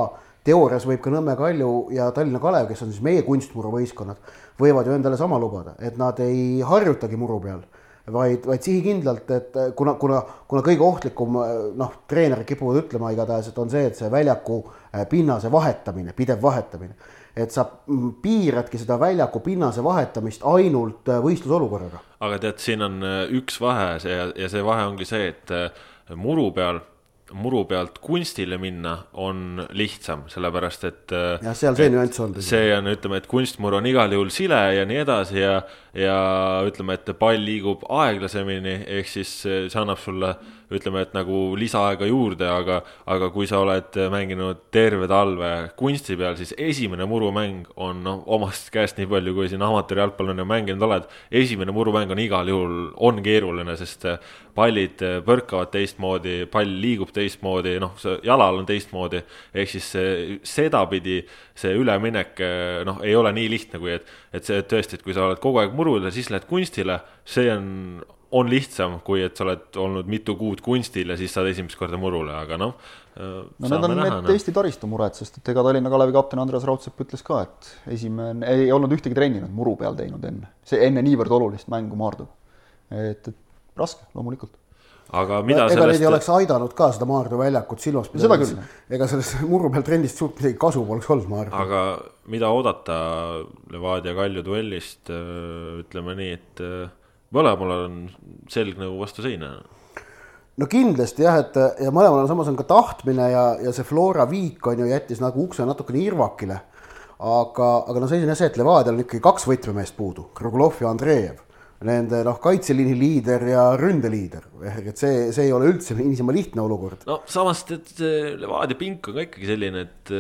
teoorias võib ka Nõmme Kalju ja Tallinna Kalev, kes on siis meie kunstmuruvõistkonnad, võivad ju endale sama lubada, et nad ei harjutagi muru peal vaid, vaid sihikindlalt, et kuna, kuna, kuna kõige ohtlikum noh, treenerid kipuvad ütlema igatahes, et on see, et see väljaku äh, pinnase vahetamine, pidev vahetamine. et sa mm, piiradki seda väljaku pinnase vahetamist ainult äh, võistlusolukorraga. aga tead, siin on äh, üks vahe see ja, ja see vahe ongi see, et muru peal muru pealt kunstile minna on lihtsam, sellepärast et. jah, seal see nüanss on. see on, ütleme, et kunstmuru on igal juhul sile ja nii edasi ja, ja ütleme, et pall liigub aeglasemini, ehk siis see annab sulle ütleme, et nagu lisaaega juurde, aga, aga kui sa oled mänginud terve talve kunsti peal, siis esimene murumäng on noh, omast käest nii palju, kui siin amatöörjalgpallina mänginud oled. esimene murumäng on igal juhul, on keeruline, sest pallid põrkavad teistmoodi, pall liigub teistmoodi, noh, jalal on teistmoodi. ehk siis sedapidi see üleminek noh, ei ole nii lihtne, kui et, et see et tõesti, et kui sa oled kogu aeg murul ja siis lähed kunstile, see on on lihtsam, kui et sa oled olnud mitu kuud kunstil ja siis saad esimest korda murule, aga noh. no need on näha, need no. Eesti taristu mured, sest et ega Tallinna Kalevi kapten Andres Raudsepp ütles ka, et esimene, ei olnud ühtegi trenni nüüd muru peal teinud enne, see enne niivõrd olulist mängu Maardu. et, et raske loomulikult aga mida ega sellest... neid ei oleks aidanud ka seda Maardu väljakut silmas pidades. ega sellest muru peal trendist suurt midagi kasu poleks olnud, ma arvan. aga mida oodata Levadia Kalju duellist, ütleme nii, et mõlemal on selg nagu vastu seina. no kindlasti jah, et ja mõlemal on samas on ka tahtmine ja, ja see Flora viik on ju jättis nagu ukse natukene irvakile. aga, aga no selline see, et Levadial on ikkagi kaks võtmemeest puudu, Krugulov ja Andreev nende noh, kaitseliini liider ja ründeliider, et see, see ei ole üldse niisama lihtne olukord. no samas tead, Levadia pink on ka ikkagi selline, et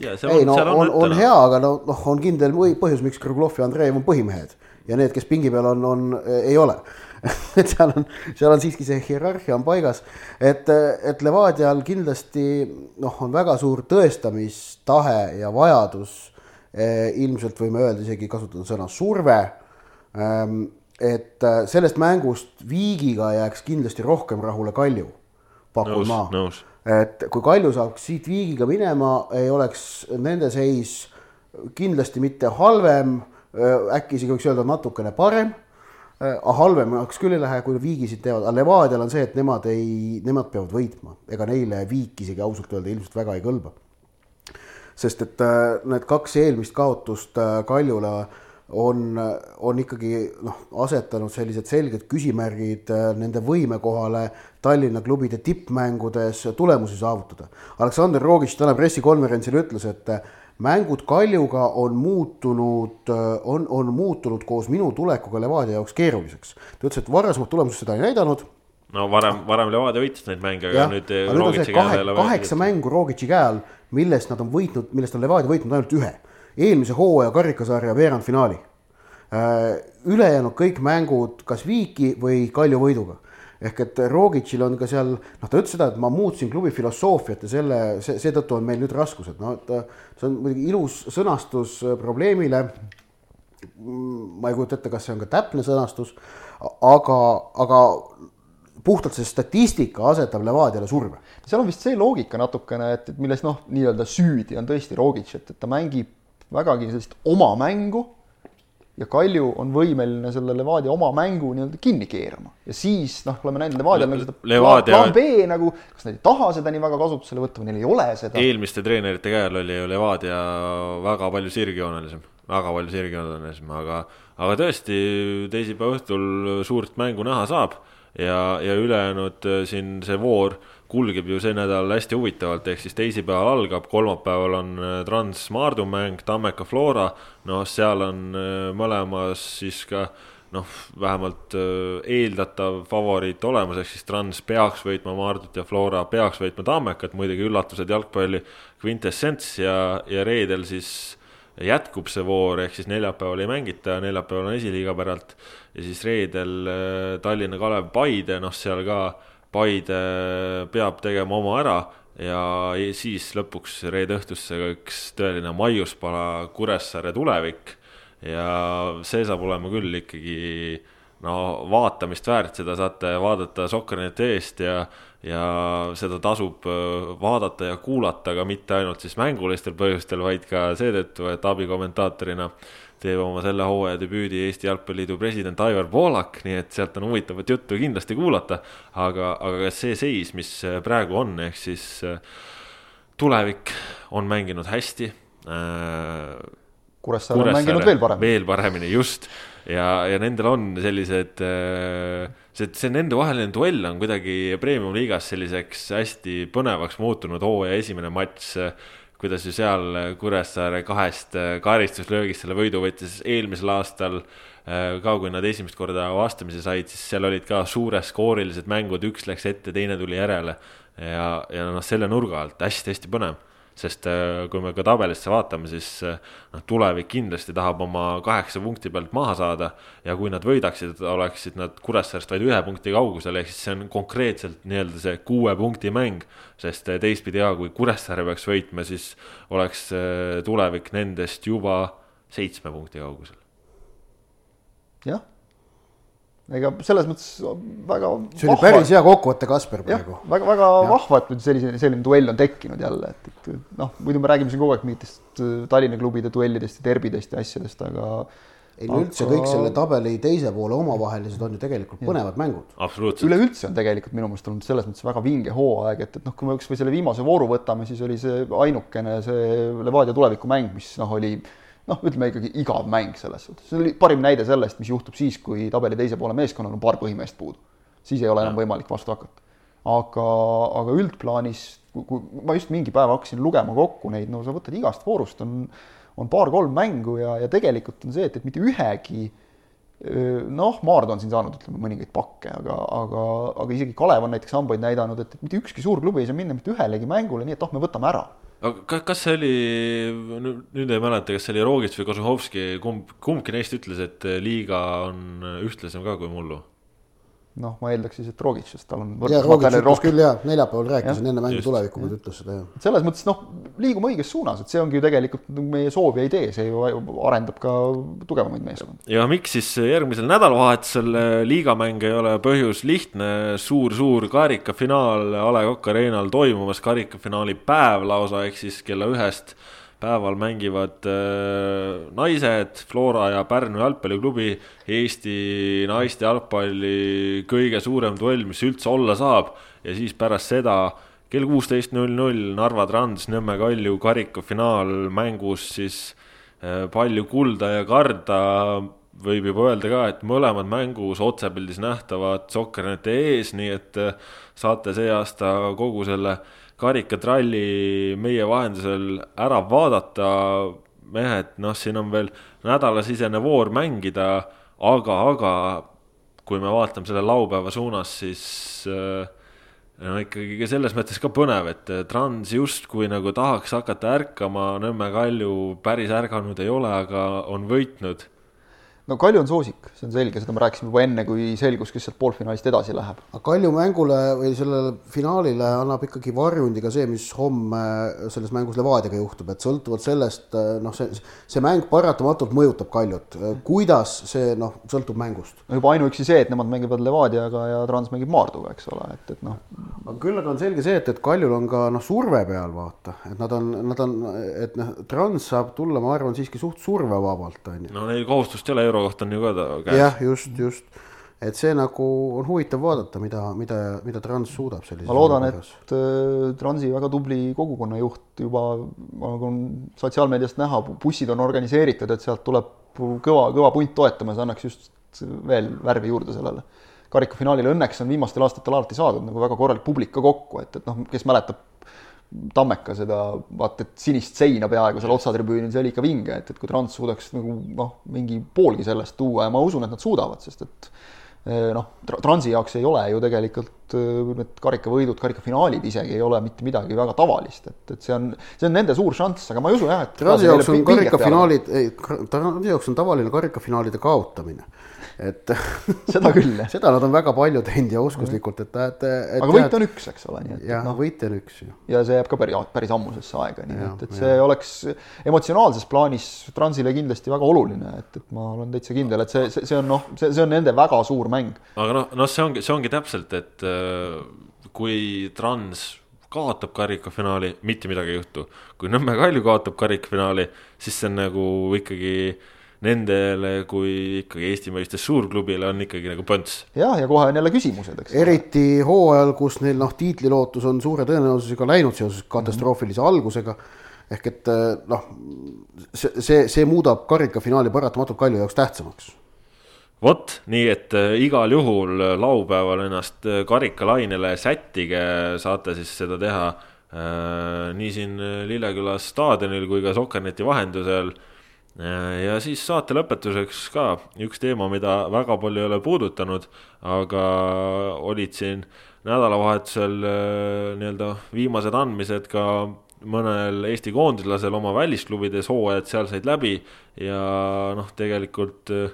ja, ei on, no on, on, on hea, aga no noh, on kindel põhjus, miks Krugulov ja Andreev on põhimehed ja need, kes pingi peal on, on, ei ole et seal on, seal on siiski see hierarhia on paigas, et, et Levadial kindlasti noh, on väga suur tõestamistahe ja vajadus eh,. ilmselt võime öelda isegi kasutada sõna surve ähm,. et sellest mängust viigiga jääks kindlasti rohkem rahule Kalju pakun nõus, ma. et kui Kalju saaks siit viigiga minema, ei oleks nende seis kindlasti mitte halvem, äkki isegi võiks öelda natukene parem aga halvemaks küll ei lähe, kui viigisid teevad, aga Levadial on see, et nemad ei, nemad peavad võitma, ega neile viik isegi ausalt öelda ilmselt väga ei kõlba. sest et äh, need kaks eelmist kaotust äh, Kaljule on, on ikkagi noh, asetanud sellised selged küsimärgid äh, nende võime kohale Tallinna klubide tippmängudes tulemusi saavutada. Aleksandr Rogic täna pressikonverentsil ütles, et mängud Kaljuga on muutunud, on, on muutunud koos minu tulekuga Levadia jaoks keeruliseks. ta ütles, et varasemad tulemused seda ei näidanud. no varem, varem Levadia võitis neid mänge, aga nüüd. see kahe, kaheksa mängu Rogitši käe all, millest nad on võitnud, millest on Levadia võitnud ainult ühe. eelmise hooaja karikasarja veerandfinaali. Äh, ülejäänud kõik mängud kas viiki või Kalju võiduga ehk et Rogicil on ka seal, noh, ta ütles seda, et ma muutsin klubi filosoofiat ja selle, see, seetõttu on meil nüüd raskused, no et see on muidugi ilus sõnastus probleemile. ma ei kujuta ette, kas see on ka täpne sõnastus, aga, aga puhtalt see statistika asetab Levadiale surve. seal on vist see loogika natukene, et, et milles noh, nii-öelda süüdi on tõesti Rogic, et, et ta mängib vägagi sellist oma mängu ja Kalju on võimeline selle Levadia oma mängu nii-öelda kinni keerama ja siis noh, oleme näinud Levadial nagu seda Levadia... plaan B nagu, kas nad ei taha seda nii väga kasutusele võtta või neil ei ole seda. eelmiste treenerite käel oli ju Levadia väga palju sirgjoonelisem, väga palju sirgjoonelisem, aga, aga tõesti teisipäeva õhtul suurt mängu näha saab ja, ja ülejäänud äh, siin see voor kulgeb ju see nädal hästi huvitavalt, ehk siis teisipäeval algab, kolmapäeval on äh, Trans Maardu mäng, Tammeka Flora, noh, seal on äh, mõlemas siis ka noh, vähemalt äh, eeldatav favoriit olemas, ehk siis Trans peaks võitma Maardut ja Flora peaks võitma Tammekat, muidugi üllatused jalgpalli kvintessents ja, ja reedel siis jätkub see voor, ehk siis neljapäeval ei mängita, neljapäeval on esiliiga päralt ja siis reedel Tallinna Kalev Paide, noh, seal ka Paide peab tegema oma ära ja siis lõpuks reede õhtusse üks tõeline maiuspala Kuressaare tulevik. ja see saab olema küll ikkagi no vaatamist väärt, seda saate vaadata Sokkerneti eest ja, ja seda tasub äh, vaadata ja kuulata ka mitte ainult siis mängulistel põhjustel, vaid ka seetõttu, et abikommentaatorina teeb oma selle hooaja debüüdi Eesti Jalgpalliliidu president Aivar Poolak, nii et sealt on huvitavat juttu kindlasti kuulata. aga, aga see seis, mis praegu on, ehk siis äh, tulevik on mänginud hästi äh,. Kuressaare on mänginud veel paremini. veel paremini, just ja, ja nendel on sellised, äh, see, see nendevaheline duell on kuidagi premium-liigas selliseks hästi põnevaks muutunud, hooaja esimene matš kuidas ju seal Kuressaare kahest äh, karistuslöögist selle võidu võttis eelmisel aastal äh, ka kui nad esimest korda vastamisi said, siis seal olid ka suureskoorilised mängud, üks läks ette, teine tuli järele. ja, ja noh, selle nurga alt hästi-hästi põnev sest äh, kui me ka tabelisse vaatame, siis äh, noh, tulevik kindlasti tahab oma kaheksa punkti pealt maha saada ja kui nad võidaksid, oleksid nad Kuressaarest vaid ühe punkti kaugusel, ehk siis see on konkreetselt nii-öelda see kuue punkti mäng. sest äh, teistpidi ja kui Kuressaare peaks võitma, siis oleks tulevik nendest juba seitsme punkti kaugusel. jah ega selles mõttes väga. see oli vahva. päris hea kokkuvõte, Kasper praegu. väga, väga ja. vahva, et nüüd selline, selline duell on tekkinud jälle, et, et noh, muidu me räägime siin kogu aeg mingitest äh, Tallinna klubide duellidest ja derbidest ja asjadest, aga. ei no üldse aga... kõik selle tabeli teise poole omavahelised on ju tegelikult põnevad ja. mängud. absoluutselt. üleüldse on tegelikult minu meelest olnud selles mõttes väga vinge hooaeg, et, et noh, kui me ükskõik selle viimase vooru võtame, siis oli see ainukene see Levadia tulevikumäng, mis noh, oli noh, ütleme ikkagi igav mäng selles suhtes, see oli parim näide sellest, mis juhtub siis, kui tabeli teise poole meeskonnal on paar põhimeest puudu. siis ei ole enam võimalik vastu hakata. aga, aga üldplaanis, kui ma just mingi päev hakkasin lugema kokku neid, no sa võtad igast voorust on, on paar-kolm mängu ja, ja tegelikult on see, et, et mitte ühegi noh, Maardu on siin saanud, ütleme, mõningaid pakke, aga, aga, aga isegi Kalev on näiteks hambaid näidanud, et, mitte ükski suur klubi ei saa minna mitte ühelegi mängule nii, et oh, me võtame ära aga kas see oli, nüüd ei mäleta, kas see oli Rogic või Kožuhovski, kumb, kumbki neist ütles, et liiga on ühtlasem ka kui mullu? Noh, ma eeldaks siis, et Rogic, sest tal on ja Rogic ütles küll jaa, neljapäeval rääkisin enne mängu tulevikuga, ta ütles seda jah. selles mõttes noh, liigume õiges suunas, et see ongi ju tegelikult meie soov ja idee, see ju arendab ka tugevamaid meeskondi. ja miks siis järgmisel nädalavahetusel liigamäng ei ole põhjus lihtne? Suur,, suur-suur karikafinaal A Le Coq Arena'l toimumas, karikafinaali päev lausa, ehk siis kella ühest päeval mängivad äh, naised, Flora ja Pärnu jalgpalliklubi, Eesti naiste jalgpalli kõige suurem duell, mis üldse olla saab. ja siis pärast seda kell kuusteist null null Narva Trans, Nõmme Kalju karikafinaal mängus siis äh, palju kulda ja karda võib juba öelda ka, et mõlemad mängus otsepildis nähtavad Sokkernete ees, nii et äh, saate see aasta kogu selle äh, karikatralli meie vahendusel ära vaadata. mehed, noh, siin on veel nädalasisene voor mängida, aga, aga kui me vaatame selle laupäeva suunas, siis äh, no ikkagi ka selles mõttes ka põnev, et Trans justkui nagu tahaks hakata ärkama, Nõmme Kalju päris ärganud ei ole, aga on võitnud no Kalju on soosik, see on selge, seda me rääkisime juba enne, kui selgus, kes sealt poolfinaalist edasi läheb. aga Kalju mängule või sellele finaalile annab ikkagi varjundi ka see, mis homme selles mängus Levadiaga juhtub, et sõltuvalt sellest noh, see, see mäng paratamatult mõjutab Kaljut. kuidas, see noh, sõltub mängust. no juba ainuüksi see, et nemad mängivad Levadiaga ja Trans mängib Maarduga, eks ole, et, et noh. aga küll aga on selge see, et, et Kaljul on ka noh, surve peal vaata, et nad on, nad on, et noh, Trans saab tulla, ma arvan, siiski suht survevabalt on ju. no neil kohustust ei ole euro euro kohta on ju ka ta käes. jah, just, just. et see nagu on huvitav vaadata, mida, mida, mida Trans suudab sellises ma loodan, et äh, Transi väga tubli kogukonnajuht juba, nagu on sotsiaalmeediast näha, bussid on organiseeritud, et sealt tuleb kõva, kõva punt toetama, see annaks just veel värvi juurde sellele karikafinaalile. Õnneks on viimastel aastatel alati saadud nagu väga korralik publik ka kokku, et, et noh, kes mäletab Tammeka seda, vaata, et sinist seina peaaegu seal otsatribüünil, see oli ikka vinge, et, et kui Trans suudaks nagu noh, mingi poolgi sellest tuua ja ma usun, et nad suudavad, sest et eh, noh, Transi jaoks ei ole ju tegelikult eh, need karikavõidud, karikafinaalid isegi ei ole mitte midagi väga tavalist, et, et see on, see on nende suur šanss, aga ma ei usu jah, et Transi jaoks on karikafinaalid, ei, Transi jaoks on tavaline karikafinaalide kaotamine et seda küll, jah. seda nad on väga palju teinud ja oskuslikult, et, et, et. aga võit on üks, eks ole, nii et. jah no,, võit on üks ju. ja see jääb ka päris, päris ammusesse aega, nii ja, et, et see ja. oleks emotsionaalses plaanis Transile kindlasti väga oluline, et, et ma olen täitsa kindel, et see, see, see on noh, see, see on nende väga suur mäng. aga noh, noh, see ongi, see ongi täpselt, et äh, kui Trans kaotab karikafinaali, mitte midagi ei juhtu. kui Nõmme Kalju kaotab karikafinaali, siis see on nagu ikkagi nendele kui ikkagi Eesti mõistes suurklubile on ikkagi nagu pönts. jah, ja kohe on jälle küsimused, eks. eriti hooajal, kus neil noh, tiitlilootus on suure tõenäosusega läinud seoses katastroofilise mm -hmm. algusega. ehk et eh, noh, see, see, see muudab karikafinaali paratamatult Kalju jaoks tähtsamaks vot, nii et äh, igal juhul laupäeval ennast karikalainele sättige, saate siis seda teha äh, nii siin Lilleküla staadionil kui ka Sokkerneti vahendusel Äh, ja siis saate lõpetuseks ka üks teema, mida väga palju ei ole puudutanud, aga olid siin nädalavahetusel äh, nii-öelda viimased andmised ka mõnel Eesti koondislasel oma välisklubides hooajad seal said läbi ja noh, tegelikult äh,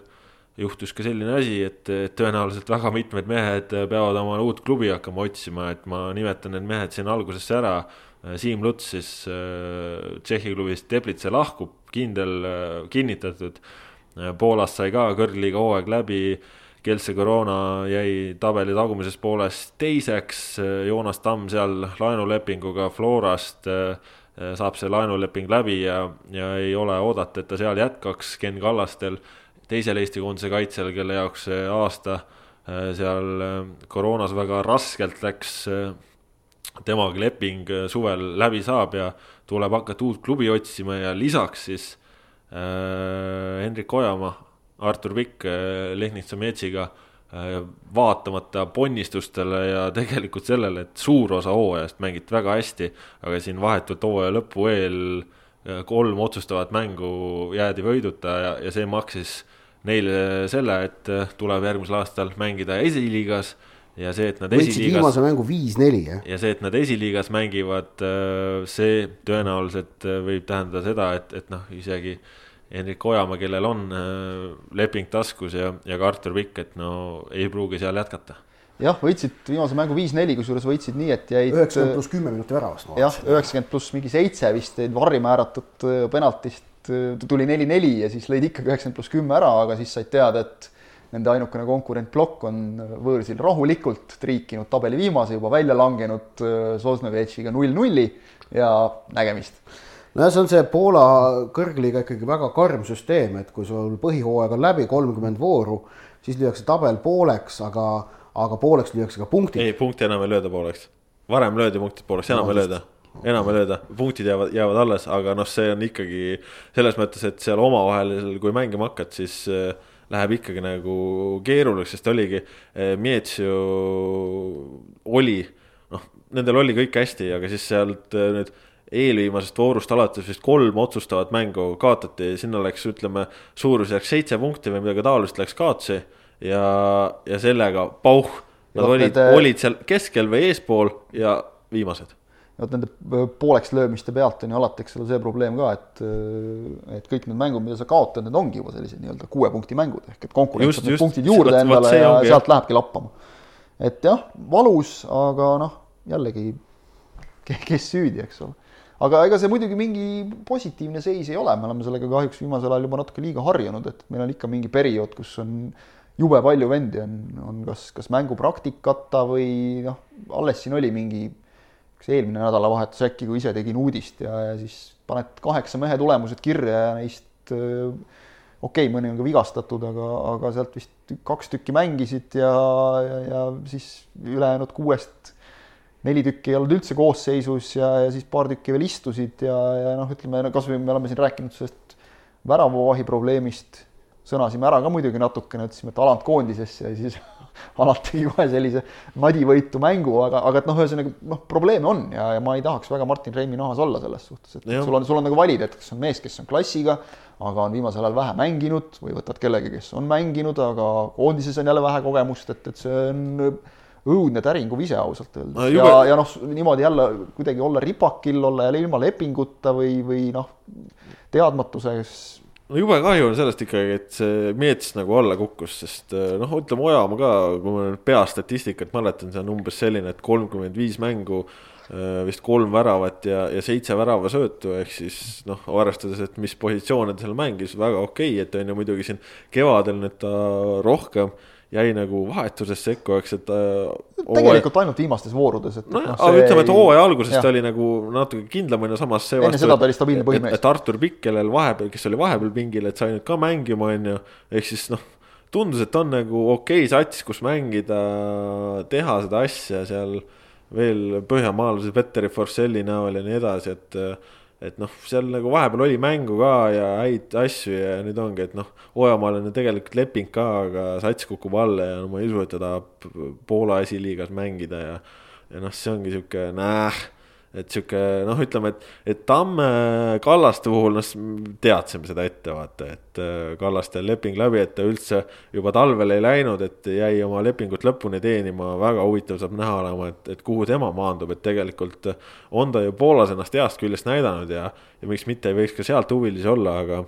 juhtus ka selline asi, et tõenäoliselt väga mitmed mehed peavad omale uut klubi hakkama otsima, et ma nimetan need mehed siin algusesse ära. Siim Luts siis Tšehhi klubist Teplitsa lahkub kindel, äh, kinnitatud. Äh, Poolast sai ka kõrgliiga hooaeg läbi. Kielse Corona jäi tabeli tagumises pooles teiseks, äh, Joonas Tamm seal laenulepinguga Florast saab see laenuleping läbi ja, ja ei ole oodata, et ta seal jätkaks. Ken Kallastel, teisel Eesti koondise kaitsjal, kelle jaoks see aasta seal koroonas väga raskelt läks temaga leping suvel läbi saab ja tuleb hakata uut klubi otsima ja lisaks siis äh, Hendrik Ojamaa, Artur Pikk äh, Lehnitsa Metsiga äh, vaatamata ponnistustele ja tegelikult sellele, et suur osa hooajast mängiti väga hästi, aga siin vahetult hooaja lõpu eel äh, kolm otsustavat mängu jäädi võiduta ja, ja see maksis neile selle, et äh, tuleb järgmisel aastal mängida esiliigas ja see, et nad esiliigas. viimase mängu viis-neli, jah. ja see, et nad esiliigas mängivad, äh, see tõenäoliselt äh, võib tähendada seda, et, et noh, isegi Hendrik Ojamaa, kellel on leping taskus ja, ja ka Artur Pikk, et no ei pruugi seal jätkata jah, võitsid viimase mängu viis-neli, kusjuures võitsid nii, et jäid. üheksakümmend pluss kümme minutit väravast. jah, üheksakümmend pluss mingi seitse vist jäid varri määratud penaltist, tuli neli-neli ja siis lõid ikkagi üheksakümmend pluss kümme ära, aga siis said teada, et nende ainukene konkurent Plokk on võõrsil rahulikult triikinud tabeli viimase, juba välja langenud Sosnovetšiga null-nulli ja nägemist nojah, see on see Poola kõrgliiga ikkagi väga karm süsteem, et kui sul põhihooaeg on läbi, kolmkümmend vooru, siis lüüakse tabel pooleks, aga, aga pooleks lüüakse ka punktid. ei, punkti enam ei lööda pooleks. varem löödi punktid pooleks, enam no, ei lööda enam ei lööda, punktid jäävad, jäävad alles, aga noh, see on ikkagi selles mõttes, et seal omavahel, kui mängima hakkad, siis äh, läheb ikkagi nagu keeruliseks, sest oligi, äh, Miets ju oli, noh, nendel oli kõik hästi, aga siis sealt äh, nüüd eelviimasest voorust alates vist kolm otsustavat mängu kaotati, sinna läks, ütleme, suurusjärk seitse punkti või midagi taolist läks kaotsi ja, ja sellega pauh, nad olid, nende... olid seal keskel või eespool ja viimased vot nende pooleks löömiste pealt on ju alati, eks ole, see probleem ka, et et kõik need mängud, mida sa kaotad, need ongi juba sellised nii-öelda kuue punkti mängud ehk et konkurent saab need punktid juurde võt, endale võt, ja ongi, sealt jah. lähebki lappama. et jah, valus, aga noh, jällegi kes süüdi, eks ole aga ega see muidugi mingi positiivne seis ei ole, me oleme sellega kahjuks viimasel ajal juba natuke liiga harjunud, et meil on ikka mingi periood, kus on jube palju vendi on, on kas, kas mängupraktikata või noh, alles siin oli mingi üks eelmine nädalavahetus äkki, kui ise tegin uudist ja, ja siis paned kaheksa mehe tulemused kirja ja neist okei okay,, mõni on ka vigastatud, aga, aga sealt vist kaks tükki mängisid ja, ja, ja siis ülejäänud kuuest neli tükki ei olnud üldse koosseisus ja, ja siis paar tükki veel istusid ja, ja noh, ütleme kasvõi me oleme siin rääkinud sellest väravavahi probleemist, sõnasime ära ka muidugi natukene, ütlesime, et Alant koondisesse ja siis Alant tegi kohe sellise madivõitu mängu, aga, aga et noh, ühesõnaga noh, probleeme on ja, ja ma ei tahaks väga Martin Reimi nahas olla selles suhtes, et ja. sul on, sul on nagu valida, et kas on mees, kes on klassiga, aga on viimasel ajal vähe mänginud või võtad kellegi, kes on mänginud, aga koondises on jälle vähe kogemust, et, et see on õudne täringuv ise ausalt öeldes no, juba... ja, ja noh, niimoodi jälle kuidagi olla ripakil, olla jälle ilma lepinguta või, või noh, teadmatuses. No jube kahju on sellest ikkagi, et see Meets nagu alla kukkus, sest eh, noh, ütleme Ojamaa ka, kui ma nüüd peastatistikat mäletan, see on umbes selline, et kolmkümmend viis mängu eh, vist kolm väravat ja, ja seitse väravasöötu, ehk siis noh, arvestades, et mis positsioone ta seal mängis, väga okei okay,, et on ju muidugi siin kevadel nüüd ta rohkem jäi nagu vahetuses sekku, eks, et äh,. tegelikult ainult viimastes voorudes, et. nojah no,, aga ütleme, et hooaja alguses ta oli nagu natuke kindlamõne, samas see. enne seda ta oli stabiilne põhimees. et Artur Pikk, kellel vahepeal, kes oli vahepeal pingil, et sai nüüd ka mängima, on ju, ehk siis noh tundus, et on nagu okei okay sats, kus mängida, teha seda asja seal veel põhjamaalased Petteri Forsselli näol ja nii edasi, et et noh, seal nagu vahepeal oli mängu ka ja häid asju ja nüüd ongi, et noh, Ojamaal on ju tegelikult leping ka, aga sats kukub alla ja no ma ei usu, et ta tahab Poola esiliigas mängida ja ja noh, see ongi sihuke näh et sihuke noh, ütleme, et, et Tamme Kallaste puhul noh, teadsime seda ette vaata, et äh, Kallastel leping läbi, et ta üldse juba talvel ei läinud, et jäi oma lepingut lõpuni teenima, väga huvitav saab näha olema, et, et kuhu tema maandub, et tegelikult on ta ju Poolas ennast heast küljest näidanud ja, ja miks mitte ei võiks ka sealt huvilisi olla, aga,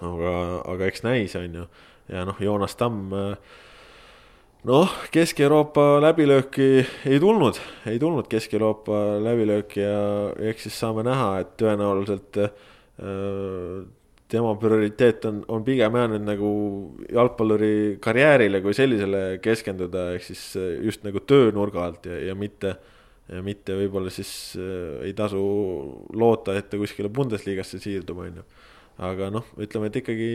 aga, aga eks näis, on ju, ja noh, Joonas Tamm äh, noh, Kesk-Euroopa läbilööki ei tulnud, ei tulnud Kesk-Euroopa läbilööki ja eks siis saame näha, et tõenäoliselt äh, tema prioriteet on, on pigem jäänud nagu jalgpalluri karjäärile kui sellisele keskenduda, ehk siis äh, just nagu töönurga alt ja, ja mitte, mitte võib-olla siis äh, ei tasu loota, et ta kuskile Bundesligasse siirdub, on ju aga noh, ütleme, et ikkagi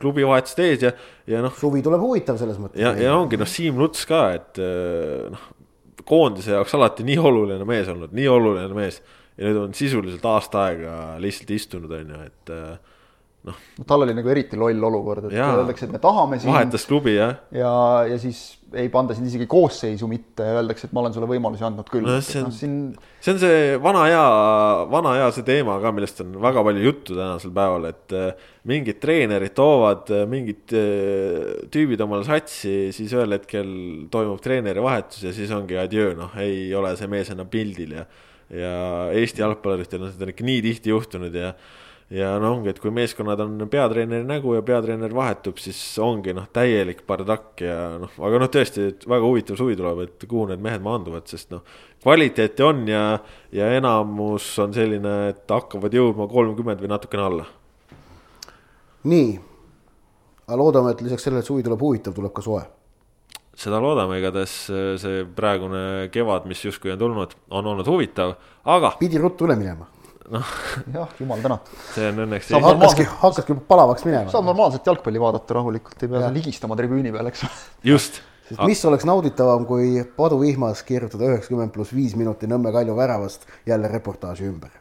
klubivahetused ees ja, ja noh. suvi tuleb huvitav selles mõttes. ja, ja ongi noh, Siim Luts ka, et eh, noh, koondise jaoks alati nii oluline mees olnud, nii oluline mees. ja nüüd on sisuliselt aasta aega lihtsalt istunud, on ju, et noh. tal oli nagu eriti loll olukord, et öeldakse, et me tahame sind. vahetas klubi, jah. ja, ja siis ei panda sind isegi koosseisu mitte öeldakse, et ma olen sulle võimalusi andnud küll no,. See, no, siin... see on see vana hea, vana hea see teema ka, millest on väga palju juttu tänasel päeval, et äh, mingid treenerid toovad äh, mingid äh, tüübid omale satsi, siis ühel hetkel toimub treeneri vahetus ja siis ongi adjöö, noh, ei ole see mees enam pildil ja ja Eesti jalgpalluritel on seda ikka nii tihti juhtunud ja ja no ongi, et kui meeskonnad on peatreeneri nägu ja peatreener vahetub, siis ongi noh, täielik bardakk ja noh, aga noh, tõesti väga huvitav suvi tuleb, et kuhu need mehed maanduvad, sest noh, kvaliteeti on ja, ja enamus on selline, et hakkavad jõudma kolmkümmend või natukene alla. nii, aga loodame, et lisaks sellele, et suvi tuleb huvitav, tuleb ka soe seda loodame, igatahes see praegune kevad, mis justkui on tulnud, on olnud huvitav, aga. pidi ruttu üle minema. Noh. jah, jumal tänatud. see on õnneks. hakkaski, hakkaski palavaks minema. saab normaalselt jalgpalli vaadata rahulikult, ei pea seal ligistama tribüüni peal, eks. just. sest mis oleks nauditavam, kui paduvihmas kirjutada üheksakümmend pluss viis minuti Nõmme Kalju väravast jälle reportaaži ümber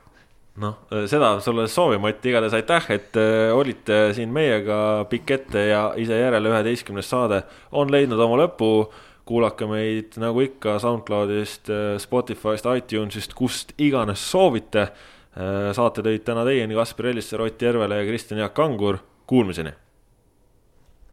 noh, seda sulle soovime, Ott, igatahes aitäh, et äh, olite siin meiega pikk ette ja ise järele üheteistkümnes saade on leidnud oma lõpu. kuulake meid nagu ikka SoundCloudist, äh, Spotify'st, iTunes'ist, kust iganes soovite. Äh, saate tõid täna teieni Kaspar Ellissaar, Ott Järvele ja Kristjan Jaak Kangur, kuulmiseni